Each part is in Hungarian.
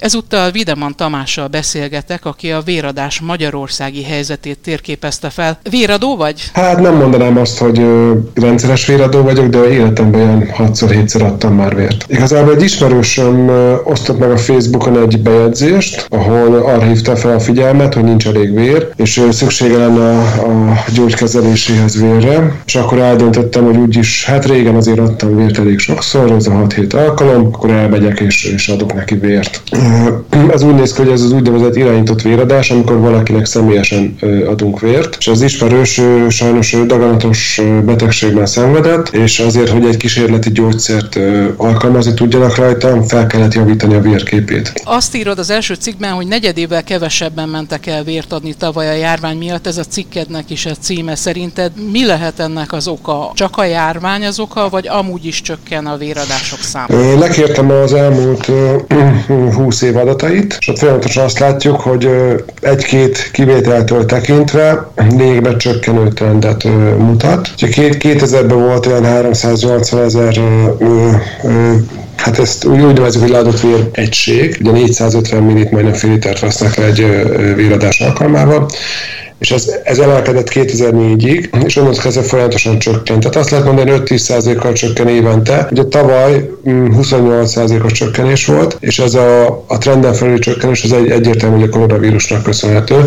Ezúttal Videman Tamással beszélgetek, aki a véradás magyarországi helyzetét térképezte fel. Véradó vagy? Hát nem mondanám azt, hogy rendszeres véradó vagyok, de életemben olyan 6-7-szer adtam már vért. Igazából egy ismerősöm osztott meg a Facebookon egy bejegyzést, ahol arra hívta fel a figyelmet, hogy nincs elég vér, és szüksége lenne a gyógykezeléséhez vérre, és akkor eldöntöttem, hogy úgyis, hát régen azért adtam vért elég sokszor, ez a 6-7 alkalom, akkor elmegyek és, és adok neki vért ez úgy néz ki, hogy ez az úgynevezett irányított véradás, amikor valakinek személyesen adunk vért, és az ismerős sajnos daganatos betegségben szenvedett, és azért, hogy egy kísérleti gyógyszert alkalmazni tudjanak rajta, fel kellett javítani a vérképét. Azt írod az első cikkben, hogy negyedével kevesebben mentek el vért adni tavaly a járvány miatt, ez a cikkednek is a címe. Szerinted mi lehet ennek az oka? Csak a járvány az oka, vagy amúgy is csökken a véradások száma? Lekértem az elmúlt 20 év adatait, és ott folyamatosan azt látjuk, hogy egy-két kivételtől tekintve lényegben csökkenő trendet mutat. 2000-ben volt olyan 380 ezer Hát ezt úgy, úgy nevezzük, hogy leadott vér egység, ugye 450 millit majdnem fél litert vesznek le egy véradás alkalmával, és ez, ez emelkedett 2004-ig, és onnantól kezdve folyamatosan csökkent. Tehát azt lehet mondani, 5-10%-kal csökken évente. Ugye tavaly 28%-os mm, csökkenés volt, és ez a, a trenden felüli csökkenés az egy, egyértelmű, hogy a koronavírusnak köszönhető,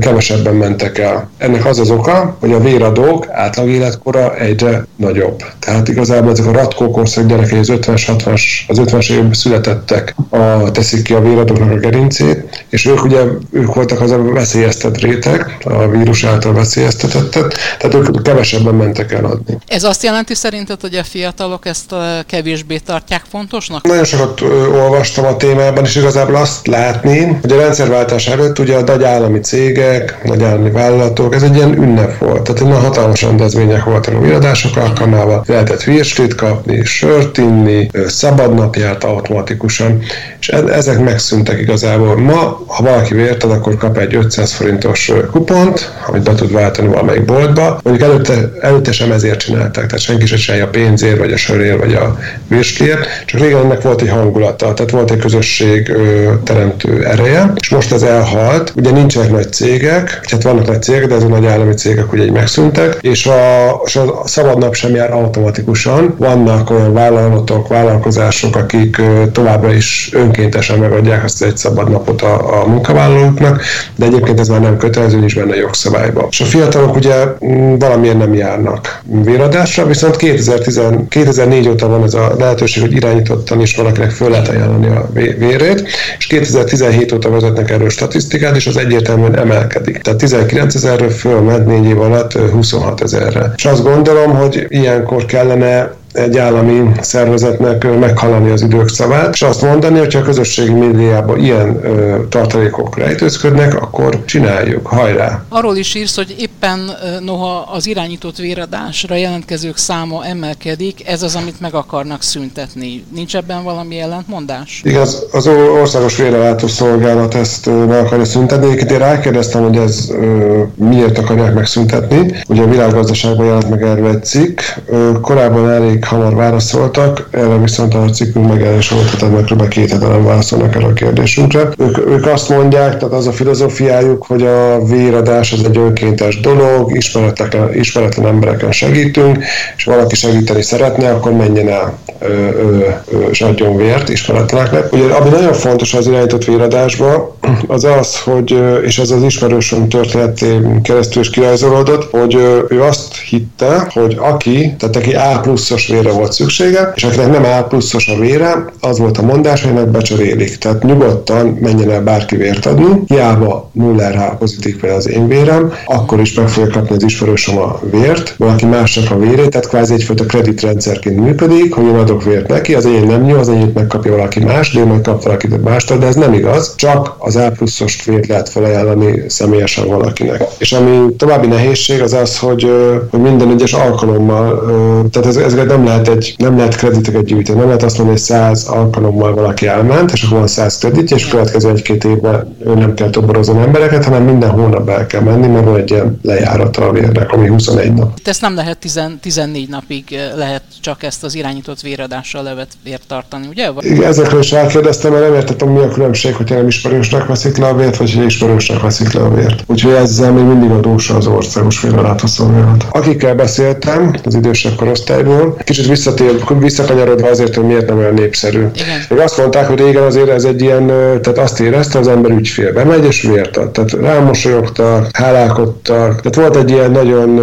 kevesebben mentek el. Ennek az az oka, hogy a véradók átlag életkora egyre nagyobb. Tehát igazából ezek a ratkókorszak gyerekei az 50-es, 60 az 50-es években születettek, a, teszik ki a véradóknak a gerincét, és ők ugye ők voltak az a veszélyeztet réteg, a vírus által veszélyeztetettet, tehát ők kevesebben mentek el adni. Ez azt jelenti szerinted, hogy a fiatalok ezt kevésbé tartják fontosnak? Nagyon sokat olvastam a témában, és igazából azt látni, hogy a rendszerváltás előtt ugye a nagy állami cégek, nagy állami vállalatok, ez egy ilyen ünnep volt. Tehát nagyon hatalmas rendezvények voltak a viradások alkalmával, lehetett virslit kapni, sört inni, szabad járt automatikusan, és e- ezek megszűntek igazából. Ma, ha valaki vért ad, akkor kap egy 500 forintos kupon, kupont, amit be tud váltani valamelyik boltba. Mondjuk előtte, előtte sem ezért csinálták, tehát senki sem csinálja a pénzért, vagy a sörért, vagy a virskért, csak régen ennek volt egy hangulata, tehát volt egy közösség ö, teremtő ereje, és most ez elhalt. Ugye nincsenek nagy cégek, hát vannak nagy cégek, de ezek nagy állami cégek ugye így megszűntek, és a, és a szabad nap sem jár automatikusan. Vannak olyan vállalatok, vállalkozások, akik ö, továbbra is önkéntesen megadják azt egy szabad napot a, a munkavállalóknak, de egyébként ez már nem kötelező, nincs benne jogszabályban. És a fiatalok ugye mm, valamilyen nem járnak véradásra, viszont 2010, 2004 óta van ez a lehetőség, hogy irányítottan is valakinek föl lehet ajánlani a vérét, és 2017 óta vezetnek erről statisztikát, és az egyértelműen emelkedik. Tehát 19 ezerről fölment négy év alatt 26 ezerre. És azt gondolom, hogy ilyenkor kellene egy állami szervezetnek meghalani az idők szavát, és azt mondani, hogy ha a közösségi médiában ilyen ö, tartalékok rejtőzködnek, akkor csináljuk, hajrá! Arról is írsz, hogy éppen noha az irányított véradásra jelentkezők száma emelkedik, ez az, amit meg akarnak szüntetni. Nincs ebben valami ellentmondás? Igaz, az országos vérelátó szolgálat ezt meg akarja szüntetni. Én rákérdeztem, hogy ez ö, miért akarják megszüntetni. Ugye a világgazdaságban jelent meg erről egy cikk. Ö, korábban elég elég hamar válaszoltak, erre viszont a cikkünk meg el is volt, tehát kb. két hete nem válaszolnak erre a kérdésünkre. Ők, ők azt mondják, tehát az a filozófiájuk, hogy a véradás az egy önkéntes dolog, ismeretlen, ismeretlen embereken segítünk, és valaki segíteni szeretne, akkor menjen el ö, ö, ö, és adjon vért ismeretleneknek. Ugye, ami nagyon fontos az irányított véradásban, az az, hogy, és ez az ismerősöm történetén keresztül is kirajzolódott, hogy ő azt hitte, hogy aki, tehát aki A pluszos vére volt szüksége, és akinek nem A pluszos a vére, az volt a mondás, hogy becserélik. Tehát nyugodtan menjen el bárki vért adni, hiába 0 RH pozitív például az én vérem, akkor is meg fogja kapni az ismerősöm a vért, valaki másnak a vérét, tehát kvázi egyfajta kreditrendszerként működik, hogy én adok vért neki, az enyém nem jó, az enyém megkapja valaki más, de ő majd kap valaki mástól, de ez nem igaz, csak az A pluszos vért lehet felajánlani személyesen valakinek. És ami további nehézség az az, hogy, hogy minden egyes alkalommal, tehát ez, ez nem lehet egy, nem lehet krediteket gyűjteni, nem lehet azt mondani, hogy száz alkalommal valaki elment, és akkor van száz kreditje, és következő egy-két évben ő nem kell toborozni embereket, hanem minden hónap el kell menni, mert van egy ilyen lejárata a vérnek, ami 21 nap. Itt ezt nem lehet 10, 14 napig lehet csak ezt az irányított véradással levet vért tartani, ugye? Igen, ezekről is elkérdeztem, mert nem értettem, mi a különbség, hogy nem ismerősnek veszik le a vért, vagy hogy ismerősnek veszik le a vért. Úgyhogy ezzel még mindig adósa az országos vérrelátó szolgálat. Akikkel beszéltem, az idősebb korosztályból, kicsit visszatér, visszakanyarodva azért, hogy miért nem olyan népszerű. Igen. Még azt mondták, hogy régen azért ez egy ilyen, tehát azt érezte az ember ügyfél. Bemegy és vért ad. Tehát rámosolyogtak, hálálkodtak. Tehát volt egy ilyen nagyon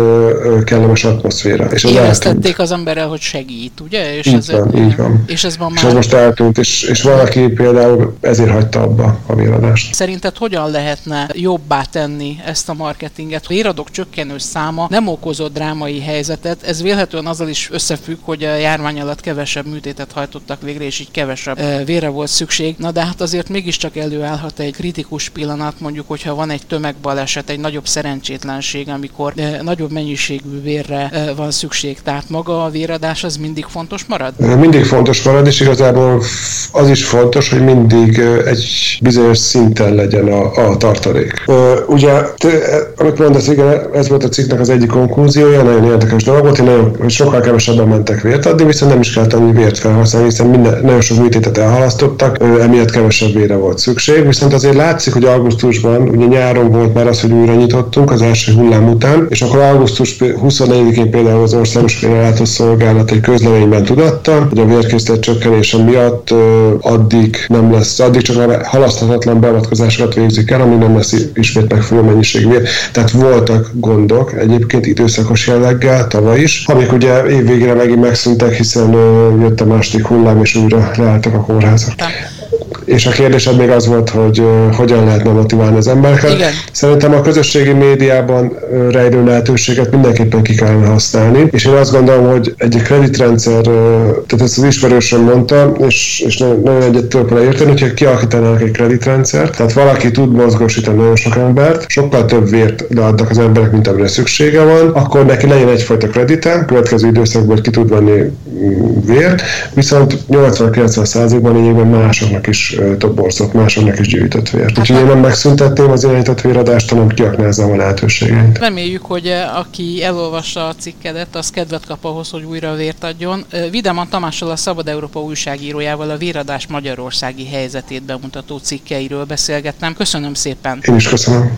kellemes atmoszféra. És az Éreztették az emberrel, hogy segít, ugye? És így ez van, így van. És ez, már... és ez most eltűnt, és, és valaki például ezért hagyta abba a véradást. Szerinted hogyan lehetne jobbá tenni ezt a marketinget? A véradok csökkenő száma nem okozott drámai helyzetet, ez vélhetően azzal is összefügg, hogy a járvány alatt kevesebb műtétet hajtottak végre, és így kevesebb vére volt szükség. Na de hát azért mégiscsak előállhat egy kritikus pillanat, mondjuk, hogyha van egy tömegbaleset, egy nagyobb szerencsétlenség, amikor nagyobb mennyiségű vérre van szükség. Tehát maga a véradás az mindig fontos marad? Mindig fontos marad, és igazából az is fontos, hogy mindig egy bizonyos szinten legyen a, a tartalék. Ugye, te, amit mondasz, igen, ez volt a cikknek az egyik konklúziója, nagyon érdekes dolog volt, hogy, nagyon, sokkal kevesebben mentek vért adni, viszont nem is kellett annyi vért felhasználni, hiszen minden, nagyon sok műtétet elhalasztottak, emiatt kevesebb vére volt szükség, viszont azért látszik, hogy augusztusban, ugye nyáron volt már az, hogy újra nyitottunk az első hullám után, és akkor augusztus 24-én például az Országos Vérellátó Szolgálat egy közleményben tudatta, hogy a vérkészlet csökkenése miatt addig nem lesz, addig csak a halaszthatatlan beavatkozásokat végzik el, ami nem lesz ismét megfelelő mennyiség vér. Tehát voltak gondok egyébként időszakos jelleggel tavaly is, amik ugye évvégére megint megszűntek, hiszen jött a második hullám, és újra leálltak a kórházak. És a kérdésed még az volt, hogy hogyan lehetne motiválni az embereket. Igen. Szerintem a közösségi médiában rejlő lehetőséget mindenképpen ki kellene használni, és én azt gondolom, hogy egy kreditrendszer, tehát ezt az ismerősöm mondta, és, és nagyon egyet tudok vele érteni, hogyha kialakítanának egy kreditrendszert, tehát valaki tud mozgósítani nagyon sok embert, sokkal több vért leadnak az emberek, mint amire szüksége van, akkor neki legyen egyfajta kredite, következő időszakban ki tud venni vért, viszont 80-90%-ban lényegben másoknak is toborzott, másoknak is gyűjtött vért. Úgyhogy én nem megszüntetném az irányított véradást, hanem kiaknázzam a lehetőségeit. Reméljük, hogy aki elolvassa a cikkedet, az kedvet kap ahhoz, hogy újra vért adjon. Videman Tamással a Szabad Európa újságírójával a véradás magyarországi helyzetét bemutató cikkeiről beszélgettem. Köszönöm szépen! Én is köszönöm!